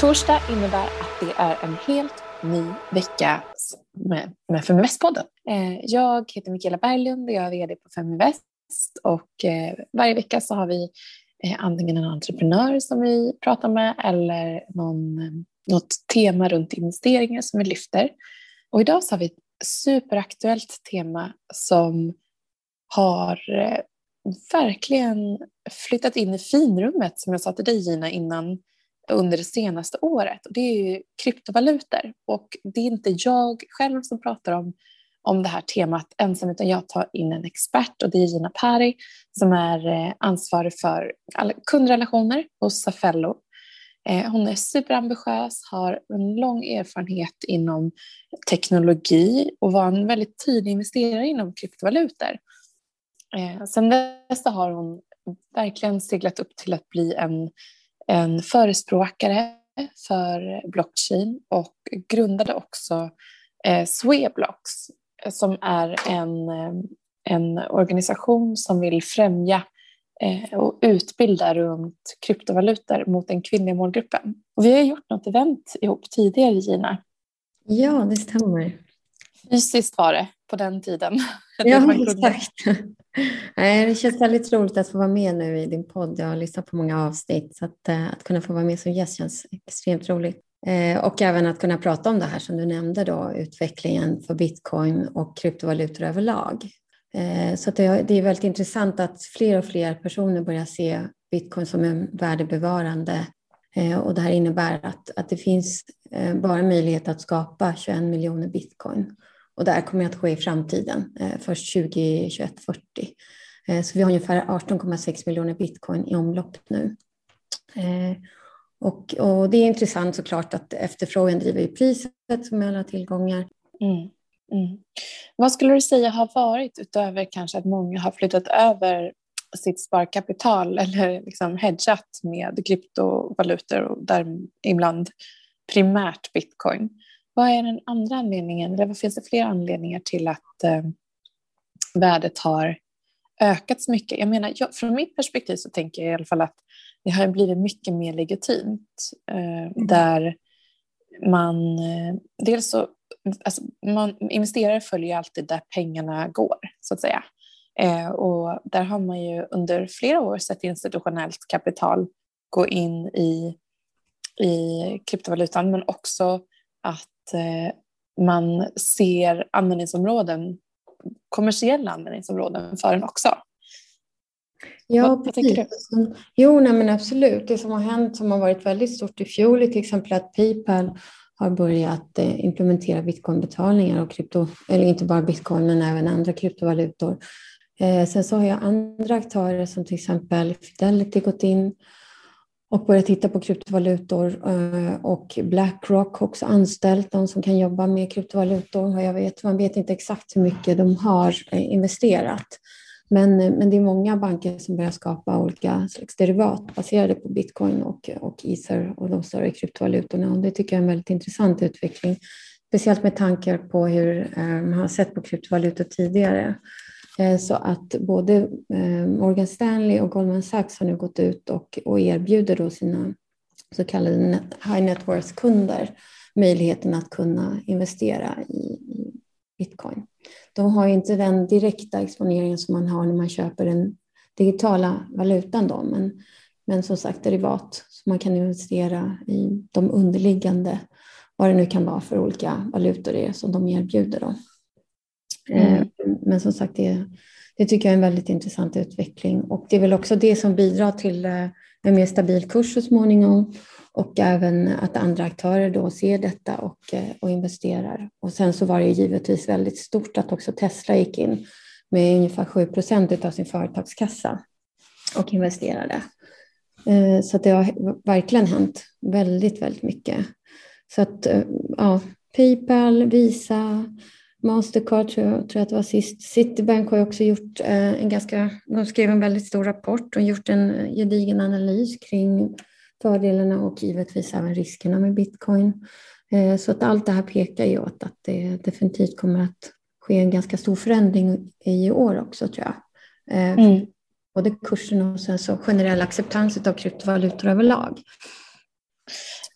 Torsdag innebär att det är en helt ny vecka med, med Feminvest-podden. Eh, jag heter Mikaela Berglund och jag är vd på Feminvest och eh, varje vecka så har vi eh, antingen en entreprenör som vi pratar med eller någon, något tema runt investeringar som vi lyfter. Och idag så har vi ett superaktuellt tema som har verkligen flyttat in i finrummet som jag sa till dig Gina innan under det senaste året. Och det är ju kryptovalutor. Och det är inte jag själv som pratar om, om det här temat ensam utan jag tar in en expert och det är Gina Pari som är eh, ansvarig för kundrelationer hos Safello. Eh, hon är superambitiös, har en lång erfarenhet inom teknologi och var en väldigt tidig investerare inom kryptovalutor. Eh, sen dess har hon verkligen seglat upp till att bli en en förespråkare för blockchain och grundade också eh, Sweblocks som är en, eh, en organisation som vill främja eh, och utbilda runt kryptovalutor mot den kvinnliga målgruppen. Och vi har gjort något event ihop tidigare, Gina. Ja, det stämmer. Fysiskt var det på den tiden. Ja, exakt. Det känns väldigt roligt att få vara med nu i din podd. Jag har lyssnat på många avsnitt, så att, eh, att kunna få vara med som gäst känns extremt roligt. Eh, och även att kunna prata om det här som du nämnde, då, utvecklingen för bitcoin och kryptovalutor överlag. Eh, så det är väldigt intressant att fler och fler personer börjar se bitcoin som en värdebevarande eh, och det här innebär att, att det finns eh, bara möjlighet att skapa 21 miljoner bitcoin. Och det här kommer att ske i framtiden, eh, först 2021-40. Eh, så vi har ungefär 18,6 miljoner bitcoin i omlopp nu. Eh, och, och, det är intressant såklart att efterfrågan driver ju priset som alla tillgångar. Mm. Mm. Vad skulle du säga har varit utöver kanske att många har flyttat över sitt sparkapital eller liksom hedgat med kryptovalutor och där ibland primärt bitcoin. Vad är den andra anledningen, eller vad finns det fler anledningar till att eh, värdet har ökat så mycket? Jag menar, jag, från mitt perspektiv så tänker jag i alla fall att det har blivit mycket mer legitimt eh, mm. där man eh, dels så alltså, man, investerare följer alltid där pengarna går så att säga. Eh, och där har man ju under flera år sett institutionellt kapital gå in i, i kryptovalutan men också att man ser användningsområden, kommersiella användningsområden för den också. Ja, Vad, precis. Vad jo, nej, men absolut. Det som har hänt som har varit väldigt stort i fjol är till exempel att Paypal har börjat eh, implementera bitcoinbetalningar och krypto, eller inte bara bitcoin men även andra kryptovalutor. Eh, sen så har jag andra aktörer som till exempel Fidelity gått in och börjat titta på kryptovalutor eh, och Blackrock har också anställt de som kan jobba med kryptovalutor. Jag vet, man vet inte exakt hur mycket de har eh, investerat. Men, eh, men det är många banker som börjar skapa olika slags derivat baserade på bitcoin och, och ether och de större kryptovalutorna. Och det tycker jag är en väldigt intressant utveckling. Speciellt med tanke på hur man har sett på kryptovalutor tidigare. Eh, så att både eh, Morgan Stanley och Goldman Sachs har nu gått ut och, och erbjuder då sina så kallade net, high net worth-kunder möjligheten att kunna investera i, i bitcoin. De har inte den direkta exponeringen som man har när man köper den digitala valutan då, men, men som sagt derivat. Så man kan investera i de underliggande, vad det nu kan vara för olika valutor det är som de erbjuder. Då. Eh, mm. Men som sagt, det, det tycker jag är en väldigt intressant utveckling och det är väl också det som bidrar till eh, en mer stabil kurs så småningom och även att andra aktörer då ser detta och, eh, och investerar. Och sen så var det givetvis väldigt stort att också Tesla gick in med ungefär 7 procent av sin företagskassa och investerade. Eh, så det har verkligen hänt väldigt, väldigt mycket. Så att ja, Paypal, Visa, Mastercard tror jag, tror jag att det var sist. Citibank har också gjort eh, en ganska, de skrev en väldigt stor rapport och gjort en gedigen analys kring fördelarna och givetvis även riskerna med bitcoin. Eh, så att allt det här pekar ju åt att det definitivt kommer att ske en ganska stor förändring i år också tror jag. Eh, mm. Både kursen och sen så generell acceptans av kryptovalutor överlag.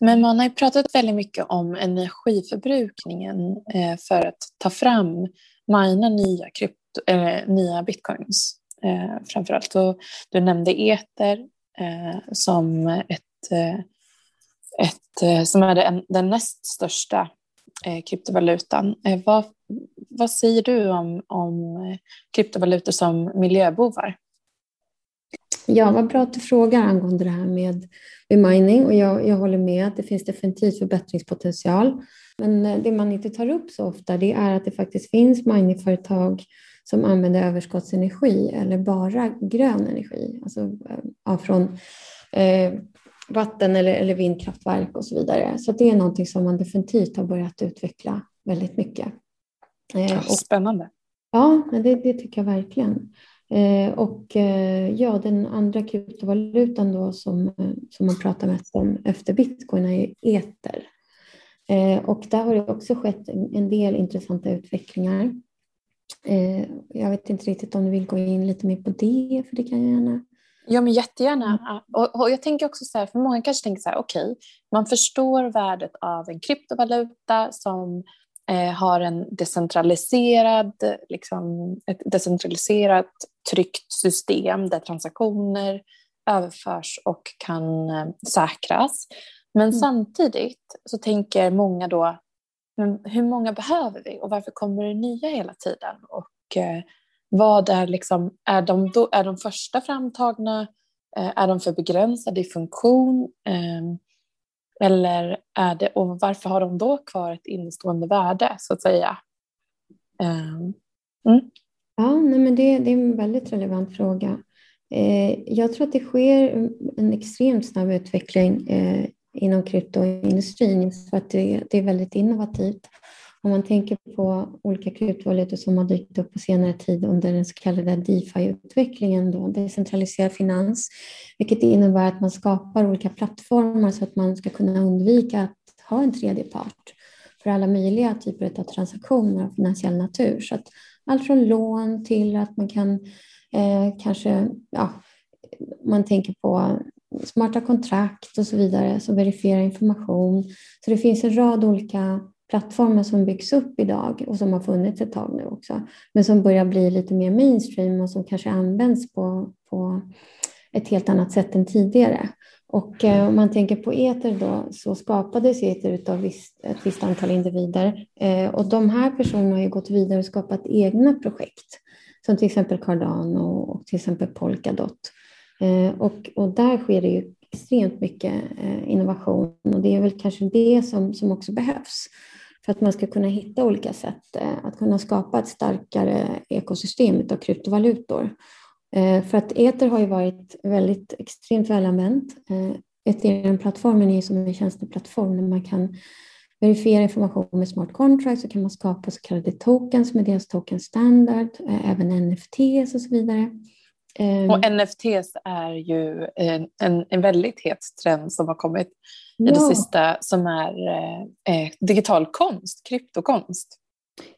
Men man har ju pratat väldigt mycket om energiförbrukningen eh, för att ta fram, mina nya, krypto, äh, nya bitcoins eh, framförallt. Och du nämnde eter eh, som, ett, eh, ett, eh, som är den, den näst största eh, kryptovalutan. Eh, vad, vad säger du om, om kryptovalutor som miljöbovar? Ja, vad bra att du frågar angående det här med, med mining och jag, jag håller med att det finns definitivt förbättringspotential. Men det man inte tar upp så ofta det är att det faktiskt finns miningföretag som använder överskottsenergi eller bara grön energi, alltså ja, från eh, vatten eller, eller vindkraftverk och så vidare. Så det är någonting som man definitivt har börjat utveckla väldigt mycket. Eh, och, Spännande. Ja, det, det tycker jag verkligen. Eh, och eh, ja, den andra kryptovalutan då som, eh, som man pratar mest om efter bitcoin är eter. Och där har det också skett en del intressanta utvecklingar. Jag vet inte riktigt om du vill gå in lite mer på det, för det kan jag gärna. Ja, men jättegärna. Mm. Och, och jag tänker också så här, för många kanske tänker så här, okej, okay, man förstår värdet av en kryptovaluta som har en decentraliserad, liksom, ett decentraliserat tryggt system där transaktioner överförs och kan eh, säkras. Men mm. samtidigt så tänker många då, men hur många behöver vi och varför kommer det nya hela tiden? Och eh, vad är liksom, är de, då, är de första framtagna, eh, är de för begränsade i funktion? Eh, eller är det, och varför har de då kvar ett innestående värde så att säga? Ehm, mm. Ja, nej, men det, det, är en väldigt relevant fråga. Eh, jag tror att det sker en extremt snabb utveckling eh, inom kryptoindustrin för att det, det, är väldigt innovativt. Om man tänker på olika kryptovalutor som har dykt upp på senare tid under den så kallade DeFi-utvecklingen, då, decentraliserad finans, vilket innebär att man skapar olika plattformar så att man ska kunna undvika att ha en tredje part för alla möjliga typer av transaktioner av finansiell natur. Så att allt från lån till att man kan eh, kanske, ja, man tänker på smarta kontrakt och så vidare som verifierar information. Så det finns en rad olika plattformar som byggs upp idag och som har funnits ett tag nu också, men som börjar bli lite mer mainstream och som kanske används på, på ett helt annat sätt än tidigare. Och eh, om man tänker på eter då så skapades eter av ett visst antal individer eh, och de här personerna har ju gått vidare och skapat egna projekt som till exempel Cardano och till exempel Polkadot. Eh, och, och där sker det ju extremt mycket eh, innovation och det är väl kanske det som, som också behövs för att man ska kunna hitta olika sätt eh, att kunna skapa ett starkare ekosystem av kryptovalutor. Eh, för att Ether har ju varit väldigt extremt välanvänt. Eh, Ethereum-plattformen är som en tjänsteplattform där man kan verifiera information med smart contracts så kan man skapa så kallade tokens med deras token standard, även NFTs och så vidare. Och NFTs är ju en, en, en väldigt het trend som har kommit i ja. det sista som är eh, digital konst, kryptokonst.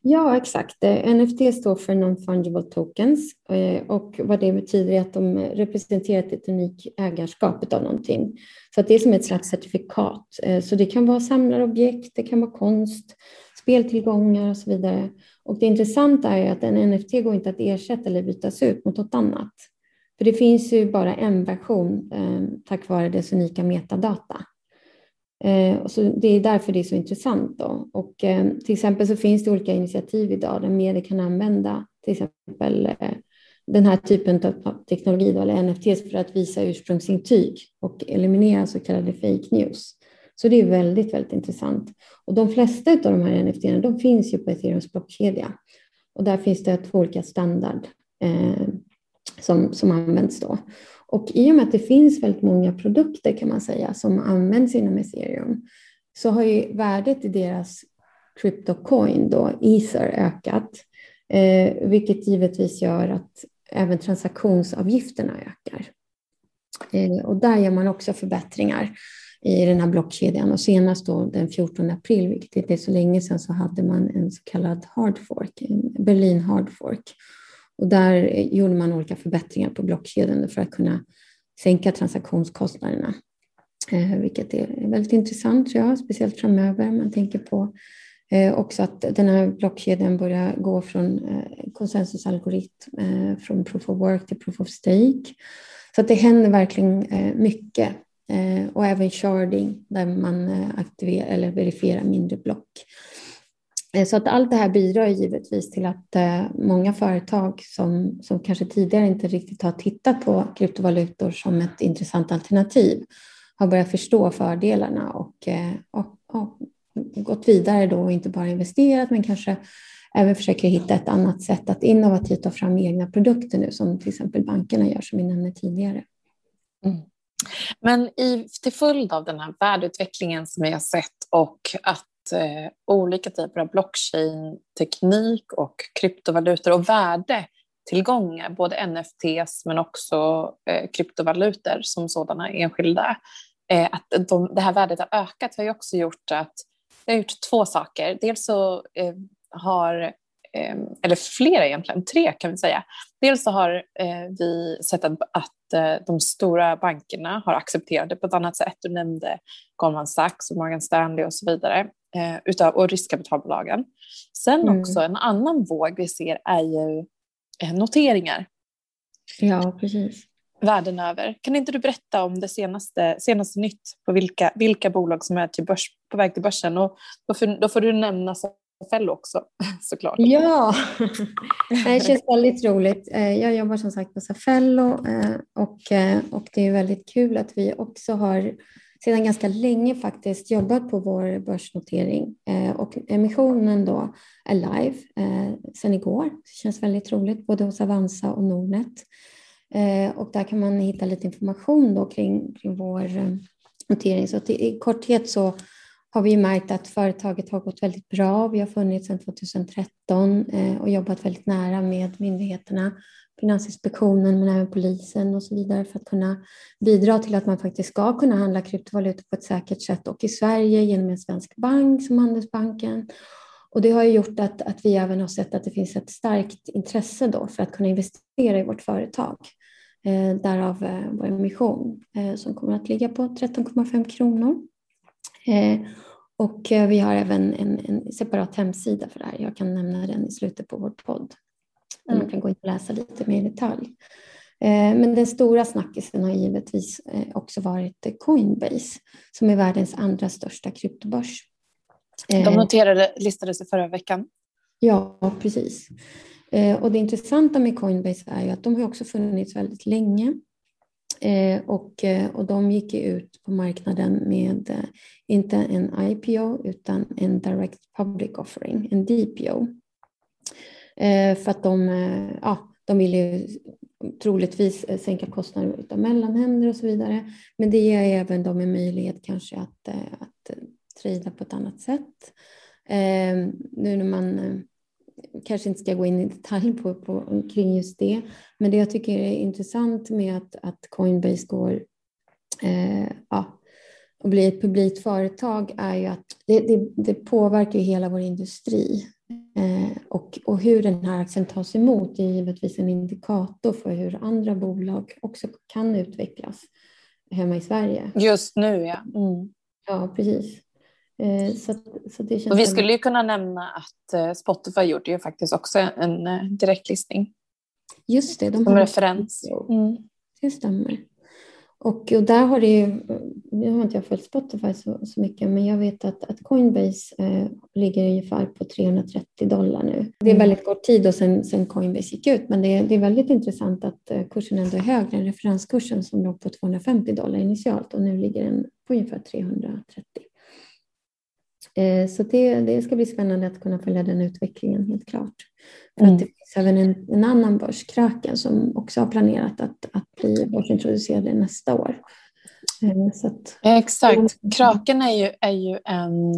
Ja, exakt. NFT står för Non-Fungible Tokens eh, och vad det betyder är att de representerar ett unikt ägarskap av någonting. Så att det är som ett slags certifikat. Eh, så det kan vara samlarobjekt, det kan vara konst, speltillgångar och så vidare. Och det intressanta är att en NFT går inte att ersätta eller bytas ut mot något annat. För det finns ju bara en version eh, tack vare dess unika metadata. Eh, så det är därför det är så intressant. Då. Och, eh, till exempel så finns det olika initiativ idag där medier kan använda till exempel eh, den här typen av teknologi, då, eller NFTs, för att visa ursprungsintyg och eliminera så kallade fake news. Så det är väldigt, väldigt intressant. Och de flesta av de här NFT de finns ju på Ethereums blockkedja. Och där finns det två olika standard eh, som, som används då. Och i och med att det finns väldigt många produkter kan man säga som används inom ethereum så har ju värdet i deras CryptoCoin, då, Ether, ökat. Eh, vilket givetvis gör att även transaktionsavgifterna ökar. Eh, och där gör man också förbättringar i den här blockkedjan. Och senast då den 14 april, vilket inte är så länge sedan, så hade man en så kallad hard fork, en Berlin hard fork. Och där gjorde man olika förbättringar på blockkedjan för att kunna sänka transaktionskostnaderna. Eh, vilket är väldigt intressant tror jag, speciellt framöver. Man tänker på eh, också att den här blockkedjan börjar gå från eh, konsensusalgoritm, från proof of work till proof of stake. Så att det händer verkligen mycket. Och även sharding där man aktiverar eller verifierar mindre block. Eh, så att allt det här bidrar givetvis till att eh, många företag som, som kanske tidigare inte riktigt har tittat på kryptovalutor som ett intressant alternativ har börjat förstå fördelarna och, eh, och, och gått vidare då och inte bara investerat men kanske även försöker hitta ett annat sätt att innovativt ta fram egna produkter nu som till exempel bankerna gör som vi nämnde tidigare. Mm. Men i, till följd av den här värdeutvecklingen som vi har sett och att eh, olika typer av blockchain-teknik och kryptovalutor och värdetillgångar, både NFTs men också eh, kryptovalutor som sådana enskilda. Eh, att de, det här värdet har ökat har ju också gjort att det har gjort två saker. Dels så eh, har ehm, eller flera egentligen, tre kan vi säga. Dels så har eh, vi sett att, att eh, de stora bankerna har accepterat det på ett annat sätt. Du nämnde Goldman Sachs och Morgan Stanley och så vidare eh, utav, och riskkapitalbolagen. Sen mm. också en annan våg vi ser är ju noteringar. Ja, precis. Världen över. Kan inte du berätta om det senaste, senaste nytt på vilka, vilka bolag som är till börs, på väg till börsen? Och då, får, då får du nämna Fello också såklart. Ja, det känns väldigt roligt. Eh, jag jobbar som sagt på Safello eh, och, eh, och det är väldigt kul att vi också har sedan ganska länge faktiskt jobbat på vår börsnotering eh, och emissionen då är live eh, sedan igår. Det känns väldigt roligt både hos Avanza och Nordnet. Eh, och där kan man hitta lite information då kring, kring vår notering. Så i korthet så har vi märkt att företaget har gått väldigt bra. Vi har funnits sedan 2013 eh, och jobbat väldigt nära med myndigheterna, Finansinspektionen men även polisen och så vidare för att kunna bidra till att man faktiskt ska kunna handla kryptovalutor på ett säkert sätt och i Sverige genom en svensk bank som Handelsbanken. Och det har gjort att, att vi även har sett att det finns ett starkt intresse då för att kunna investera i vårt företag. Eh, därav eh, vår emission eh, som kommer att ligga på 13,5 kronor. Eh, och eh, vi har även en, en, separat hemsida för det här. Jag kan nämna den i slutet på vår podd. Där man kan gå in och läsa lite mer i detalj. Eh, men den stora snackisen har givetvis också varit Coinbase som är världens andra största kryptobörs. De noterade, listades i förra veckan. Ja, precis. Och det intressanta med Coinbase är ju att de har också funnits väldigt länge. Eh, och, eh, och de gick ut på marknaden med eh, inte en IPO utan en Direct Public Offering, en DPO. För att de, ja, de ville ju troligtvis sänka kostnader av mellanhänder och så vidare. Men det ger även dem en möjlighet kanske att, att trada på ett annat sätt. nu när man kanske inte ska gå in i detalj på, på, kring just det. Men det jag tycker är intressant med att, att Coinbase går eh, ja, och blir ett publikt företag är ju att det, det, det påverkar hela vår industri. Eh, och, och hur den här aktien tas emot är givetvis en indikator för hur andra bolag också kan utvecklas hemma i Sverige. Just nu ja. Mm. Ja, precis. Eh, så, så det känns och vi skulle ju kunna nämna att eh, Spotify gjort ju faktiskt också en eh, direktlistning. Just det. De Som referens. Mm. Det stämmer. Och, och där har det ju, nu har inte jag följt Spotify så, så mycket, men jag vet att, att Coinbase eh, ligger ungefär på 330 dollar nu. Det är mm. väldigt kort tid och sen, sen Coinbase gick ut, men det, det är väldigt intressant att kursen ändå är högre än referenskursen som låg på 250 dollar initialt och nu ligger den på ungefär 330. Eh, så det, det ska bli spännande att kunna följa den utvecklingen helt klart. För mm. att det finns även en, en annan börs, Kraken, som också har planerat att, att bli börsintroducerade nästa år. Eh, så att, Exakt. Kraken är ju, är ju en,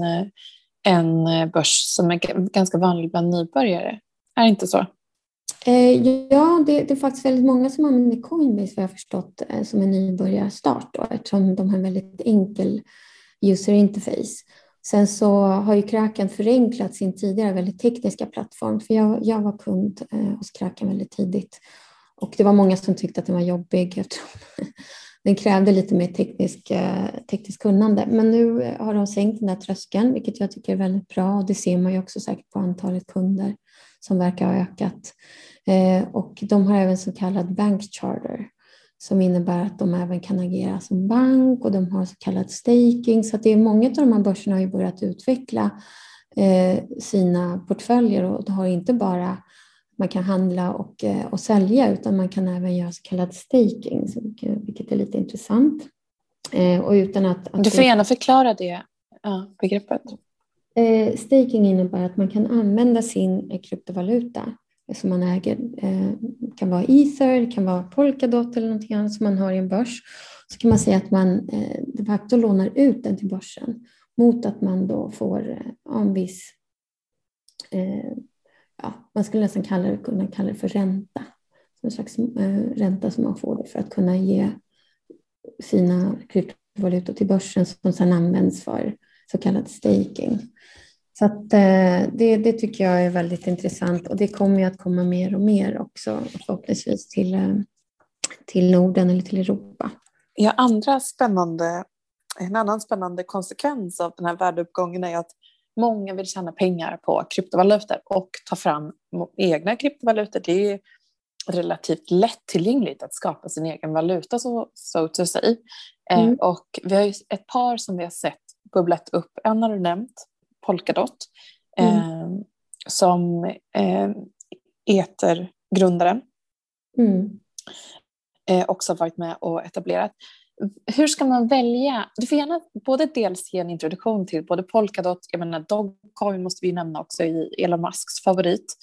en börs som är ganska vanlig bland nybörjare. Är det inte så? Eh, ja, det, det, är faktiskt väldigt många som använder Coinbase vad jag förstått som en nybörjarstart då, eftersom de har en väldigt enkel user interface. Sen så har ju Kraken förenklat sin tidigare väldigt tekniska plattform, för jag, jag var kund eh, hos Kraken väldigt tidigt. Och det var många som tyckte att den var jobbig eftersom den krävde lite mer teknisk, eh, teknisk kunnande. Men nu eh, har de sänkt den där tröskeln, vilket jag tycker är väldigt bra. Och det ser man ju också säkert på antalet kunder som verkar ha ökat. Eh, och de har även så kallad bank charter som innebär att de även kan agera som bank och de har så kallad staking. Så det är många av de här börserna har ju börjat utveckla eh, sina portföljer och har inte bara man kan handla och, eh, och sälja utan man kan även göra så kallad staking, vilket är lite intressant. Eh, och utan att, att du får gärna förklara det ja, begreppet. Eh, staking innebär att man kan använda sin kryptovaluta som man äger. Det kan vara ether, det kan vara polkadot eller någonting annat som man har i en börs. Så kan man säga att man eh, de facto lånar ut den till börsen mot att man då får eh, en viss eh, ja, man skulle nästan kalla det, kunna kalla det för ränta. En slags ränta som man får för att kunna ge sina kryptovalutor till börsen som sedan används för så kallad staking. Så att, eh, det, det tycker jag är väldigt intressant och det kommer ju att komma mer och mer också förhoppningsvis till, eh, till Norden eller till Europa. Ja, andra spännande, en annan spännande konsekvens av den här värdeuppgången är att Många vill tjäna pengar på kryptovalutor och ta fram egna kryptovalutor. Det är relativt lättillgängligt att skapa sin egen valuta, så, so to say. Eh, mm. Och vi har ju ett par som vi har sett bubblat upp. En har du nämnt, Polkadot, mm. som eh, Ether-grundaren. Mm. Eh, också varit med och etablerat hur ska man välja? Du får gärna både dels ge en introduktion till både Polkadot, jag menar Dogcoin måste vi nämna också i Elon Musks favorit,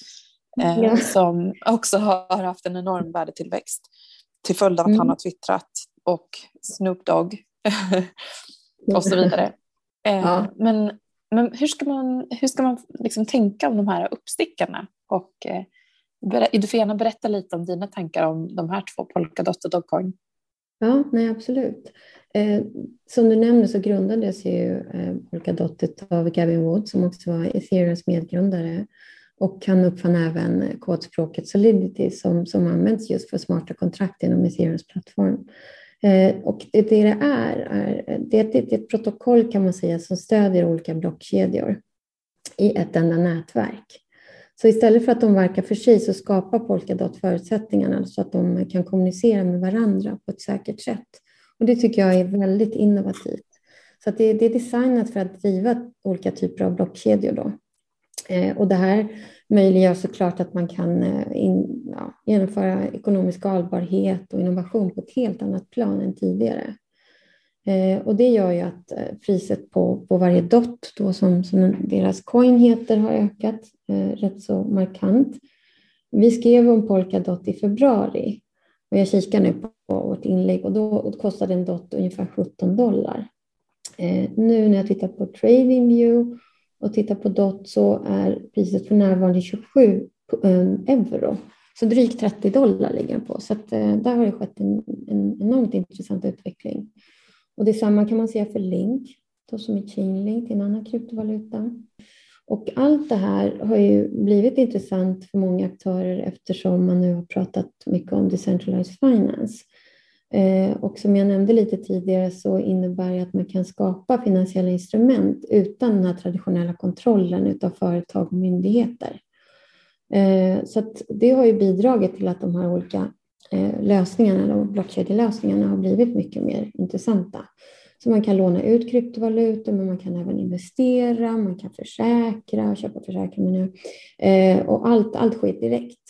ja. som också har haft en enorm värdetillväxt till följd av att mm. han har twittrat och Snoop Dogg och så vidare. Eh, ja. Men, men hur ska man, hur ska man liksom tänka om de här uppstickarna? Och, eh, du får gärna berätta lite om dina tankar om de här två, Polkadot och Dogcoin. Ja, nej absolut. Eh, som du nämnde så grundades ju eh, Polkadot av Gavin Wood som också var Ethereums medgrundare och han uppfann även kodspråket Solidity som, som används just för smarta kontrakt inom Ethereums plattform. Eh, och det det är, är det, det, det är ett protokoll kan man säga som stödjer olika blockkedjor i ett enda nätverk. Så istället för att de verkar för sig så skapar Polkadot förutsättningarna så att de kan kommunicera med varandra på ett säkert sätt. Och det tycker jag är väldigt innovativt. Så det, det, är designat för att driva olika typer av blockkedjor. Då. Eh, och det här möjliggör såklart att man kan eh, in, ja, genomföra ekonomisk hållbarhet och innovation på ett helt annat plan än tidigare. Eh, och det gör ju att eh, priset på, på varje dot, då som, som deras coin heter, har ökat eh, rätt så markant. Vi skrev om Polkadot i februari och jag kikar nu på vårt inlägg och då kostade en dot ungefär 17 dollar. Eh, nu när jag tittar på TradingView och tittar på dot så är priset för närvarande 27 ehm, euro. Så drygt 30 dollar ligger den på. Så att, eh, där har det skett en, en enormt intressant utveckling. Och detsamma kan man säga för Link, då som är Chainlink, en annan kryptovaluta. Och allt det här har ju blivit intressant för många aktörer eftersom man nu har pratat mycket om decentralized finance. Eh, och som jag nämnde lite tidigare så innebär det att man kan skapa finansiella instrument utan den här traditionella kontrollen av företag och myndigheter. Eh, så det har ju bidragit till att de här olika eh, lösningarna, de blockkedjelösningarna har blivit mycket mer intressanta. Så man kan låna ut kryptovalutor, men man kan även investera, man kan försäkra, köpa försäkringar och allt, allt sker direkt.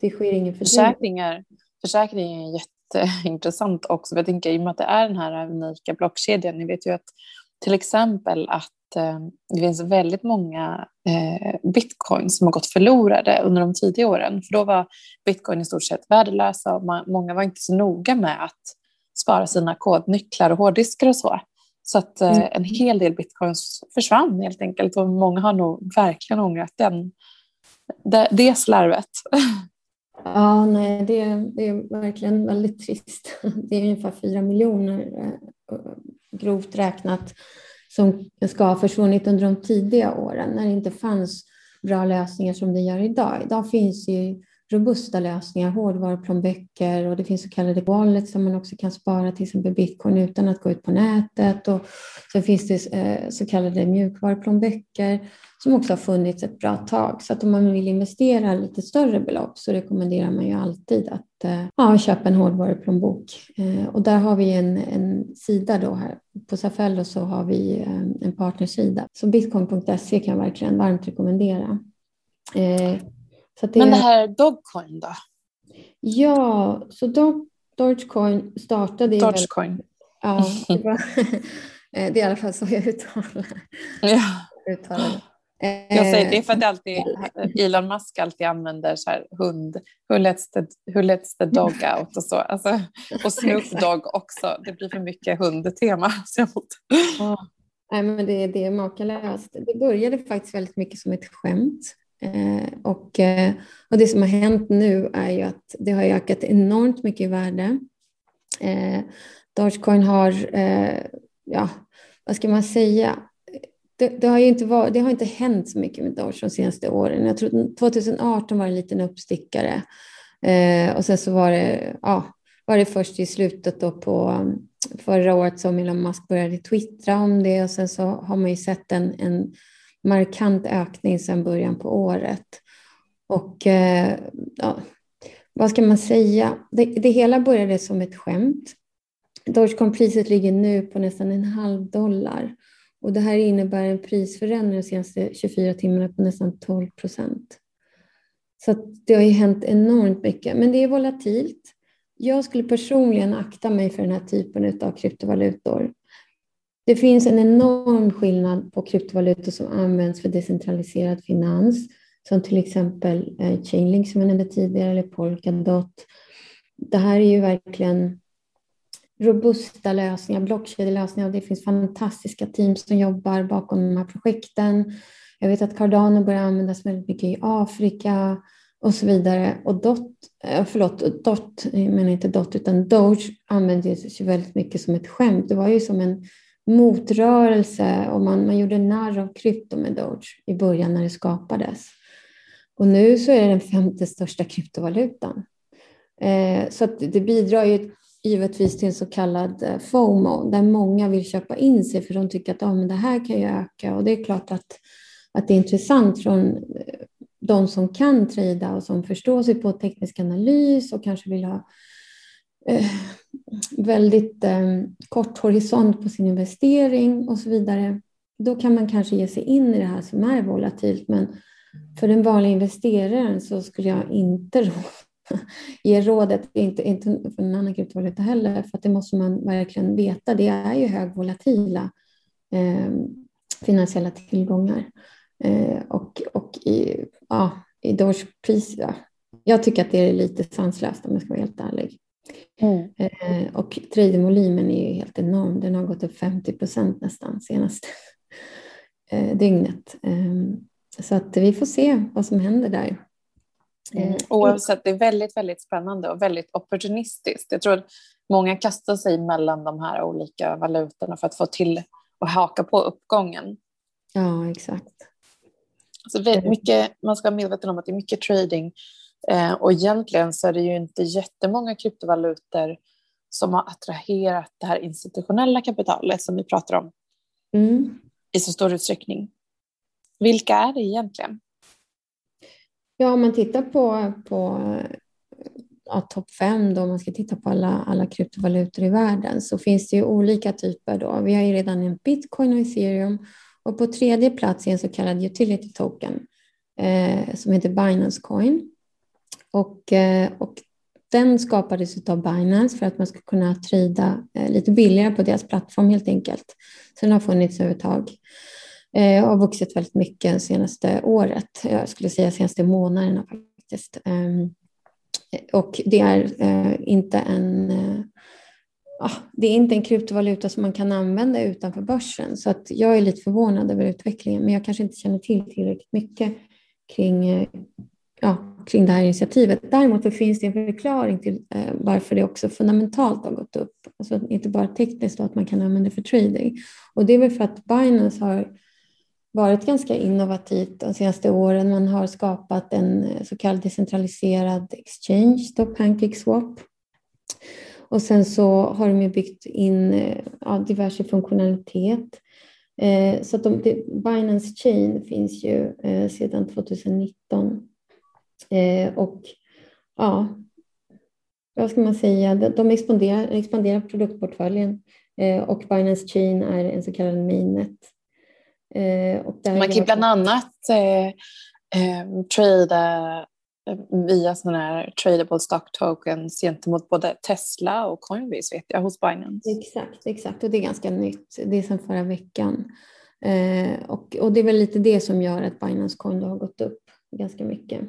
Det sker ingen Försäkringar, försäkringar är jätteintressant också. Jag tänker i och med att det är den här unika blockkedjan, ni vet ju att till exempel att Eh, det finns väldigt många eh, bitcoins som har gått förlorade under de tidiga åren. För då var bitcoin i stort sett värdelösa och många var inte så noga med att spara sina kodnycklar och hårddiskar och så. Så att eh, mm. en hel del bitcoins försvann helt enkelt och många har nog verkligen ångrat den, det, det slarvet. Ja, nej, det, det är verkligen väldigt trist. Det är ungefär fyra miljoner eh, grovt räknat som ska ha försvunnit under de tidiga åren när det inte fanns bra lösningar som det gör idag. Idag finns ju robusta lösningar, hårdvaruplånböcker och det finns så kallade wallets som man också kan spara till exempel bitcoin utan att gå ut på nätet. Och så finns det eh, så kallade mjukvaruplånböcker som också har funnits ett bra tag. Så att om man vill investera lite större belopp så rekommenderar man ju alltid att eh, ja, köpa en hårdvaruplånbok. Eh, och där har vi en, en sida då här. På Safello så har vi en partnersida. Så bitcoin.se kan jag verkligen varmt rekommendera. Det... Men det här Dogcoin då? Ja, så Dog, Dogecoin startade... Dogecoin. Väl, ja, det, var, det är i alla fall så jag uttalar, ja. uttalar Jag säger det för att alltid, Elon Musk alltid använder så här hund, who lets the, who lets the dog out och så. Alltså, och Snoop Dogg också. Det blir för mycket hundtema. Nej, men det, det är makalöst. Det började faktiskt väldigt mycket som ett skämt. Eh, och, eh, och det som har hänt nu är ju att det har ökat enormt mycket i värde. Eh, Dogecoin har, eh, ja, vad ska man säga? Det, det, har ju inte varit, det har inte hänt så mycket med Doge de senaste åren. Jag tror 2018 var en liten uppstickare eh, och sen så var det, ja, var det först i slutet då på förra året som Elon Musk började twittra om det och sen så har man ju sett en, en markant ökning sedan början på året. Och eh, ja, vad ska man säga? Det, det, hela började som ett skämt. Dogecoin-priset ligger nu på nästan en halv dollar. Och det här innebär en prisförändring de senaste 24 timmarna på nästan 12 procent. Så det har ju hänt enormt mycket. Men det är volatilt. Jag skulle personligen akta mig för den här typen av kryptovalutor. Det finns en enorm skillnad på kryptovalutor som används för decentraliserad finans, som till exempel eh, Chainlink som jag nämnde tidigare, eller Polkadot. Det här är ju verkligen robusta lösningar, blockkedjelösningar och det finns fantastiska team som jobbar bakom de här projekten. Jag vet att Cardano börjar användas väldigt mycket i Afrika och så vidare. Och Dot, eh, förlåt, Dot, jag menar inte Dot utan Doge användes ju väldigt mycket som ett skämt. Det var ju som en motrörelse och man, man gjorde narr av krypto med Doge i början när det skapades. Och nu så är det den femte största kryptovalutan. Eh, så att det bidrar ju givetvis till en så kallad eh, FOMO, där många vill köpa in sig för de tycker att ah, men det här kan ju öka. Och det är klart att, att det är intressant från eh, de som kan trada och som förstår sig på teknisk analys och kanske vill ha Eh, väldigt eh, kort horisont på sin investering och så vidare, då kan man kanske ge sig in i det här som är volatilt. Men för den vanliga investeraren så skulle jag inte ge rådet, inte, inte för en annan kryptovaluta heller, för att det måste man verkligen veta. Det är ju högvolatila eh, finansiella tillgångar. Eh, och och i, ja, i Doge-pris, ja, jag tycker att det är lite sanslöst om jag ska vara helt ärlig. Mm. Eh, och tradevolymen är ju helt enorm. Den har gått upp 50 procent nästan senaste eh, dygnet. Eh, så att vi får se vad som händer där. Mm. Eh, Oavsett, det är väldigt, väldigt spännande och väldigt opportunistiskt. Jag tror att många kastar sig mellan de här olika valutorna för att få till och haka på uppgången. Ja, exakt. Så mycket, man ska vara medveten om att det är mycket trading Eh, och egentligen så är det ju inte jättemånga kryptovalutor som har attraherat det här institutionella kapitalet som vi pratar om mm. i så stor utsträckning. Vilka är det egentligen? Ja, om man tittar på, på ja, topp fem, då, om man ska titta på alla, alla kryptovalutor i världen, så finns det ju olika typer. Då. Vi har ju redan en bitcoin och ethereum och på tredje plats är en så kallad utility token eh, som heter Binance Coin. Och, eh, och den skapades av Binance för att man ska kunna trada eh, lite billigare på deras plattform helt enkelt. Så den har funnits över ett tag eh, och har vuxit väldigt mycket det senaste året. Jag skulle säga senaste månaderna faktiskt. Ehm, och det är inte en ah, det är inte en kryptovaluta som man kan använda utanför börsen. Så att jag är lite förvånad över utvecklingen, men jag kanske inte känner till tillräckligt mycket kring ja, kring det här initiativet. Däremot så finns det en förklaring till eh, varför det också fundamentalt har gått upp. Alltså inte bara tekniskt då, att man kan använda det för trading. Och det är väl för att Binance har varit ganska innovativt de senaste åren. Man har skapat en eh, så kallad decentraliserad exchange, då PancakeSwap. Och sen så har de byggt in eh, ja, diverse funktionalitet. Eh, så att de, Binance Chain finns ju eh, sedan 2019. Eh, och ja, vad ska man säga, de expanderar, expanderar produktportföljen eh, och Binance Chain är en så kallad mainnet. Eh, man kan bland annat eh, eh, trada via sådana här tradable stock tokens gentemot både Tesla och Coinbase vet jag hos Binance. Exakt, exakt och det är ganska nytt. Det är sedan förra veckan. Eh, och, och det är väl lite det som gör att Binance Coin har gått upp ganska mycket.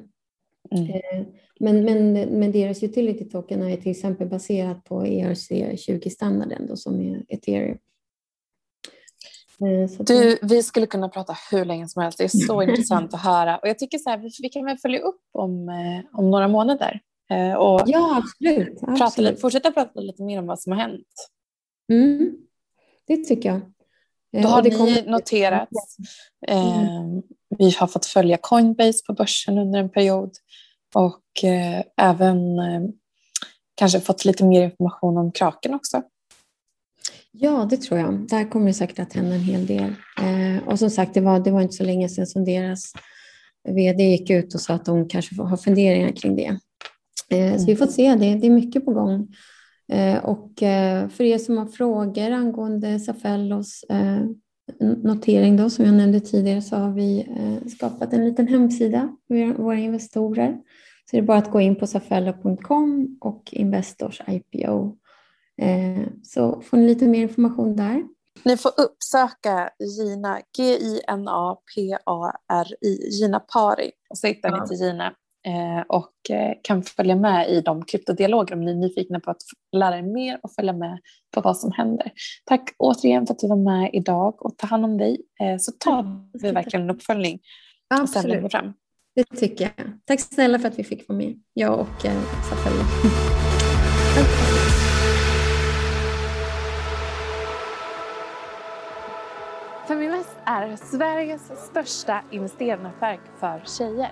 Mm. Eh, men, men, men deras utility token är till exempel baserat på ERC20-standarden som är ethereum. Eh, du, vi skulle kunna prata hur länge som helst. Det är så intressant att höra. Och jag tycker så här, vi, vi kan väl följa upp om, eh, om några månader. Och ja, absolut. Prata absolut. fortsätta prata lite mer om vad som har hänt. Mm, det tycker jag. Då har ni kommer... noterat. Mm vi har fått följa Coinbase på börsen under en period och eh, även eh, kanske fått lite mer information om Kraken också. Ja, det tror jag. Där kommer det säkert att hända en hel del. Eh, och som sagt, det var, det var inte så länge sedan som deras vd gick ut och sa att de kanske har funderingar kring det. Eh, så vi får se, det, det är mycket på gång. Eh, och eh, för er som har frågor angående Safellos eh, notering då, som jag nämnde tidigare så har vi skapat en liten hemsida för våra investorer. Så det är bara att gå in på safello.com och Investors IPO. Så får ni lite mer information där. Ni får uppsöka Gina, G-I-N-A-P-A-R-I, Gina Pari och så hittar ni till Gina Eh, och eh, kan följa med i de kryptodialoger om ni är nyfikna på att lära er mer och följa med på vad som händer. Tack återigen för att du var med idag och ta hand om dig eh, så tar vi verkligen en uppföljning. Absolut. Fram. Det tycker jag. Tack snälla för att vi fick vara med, jag och eh, Safella. Feminvest är Sveriges största investeringsnätverk för tjejer.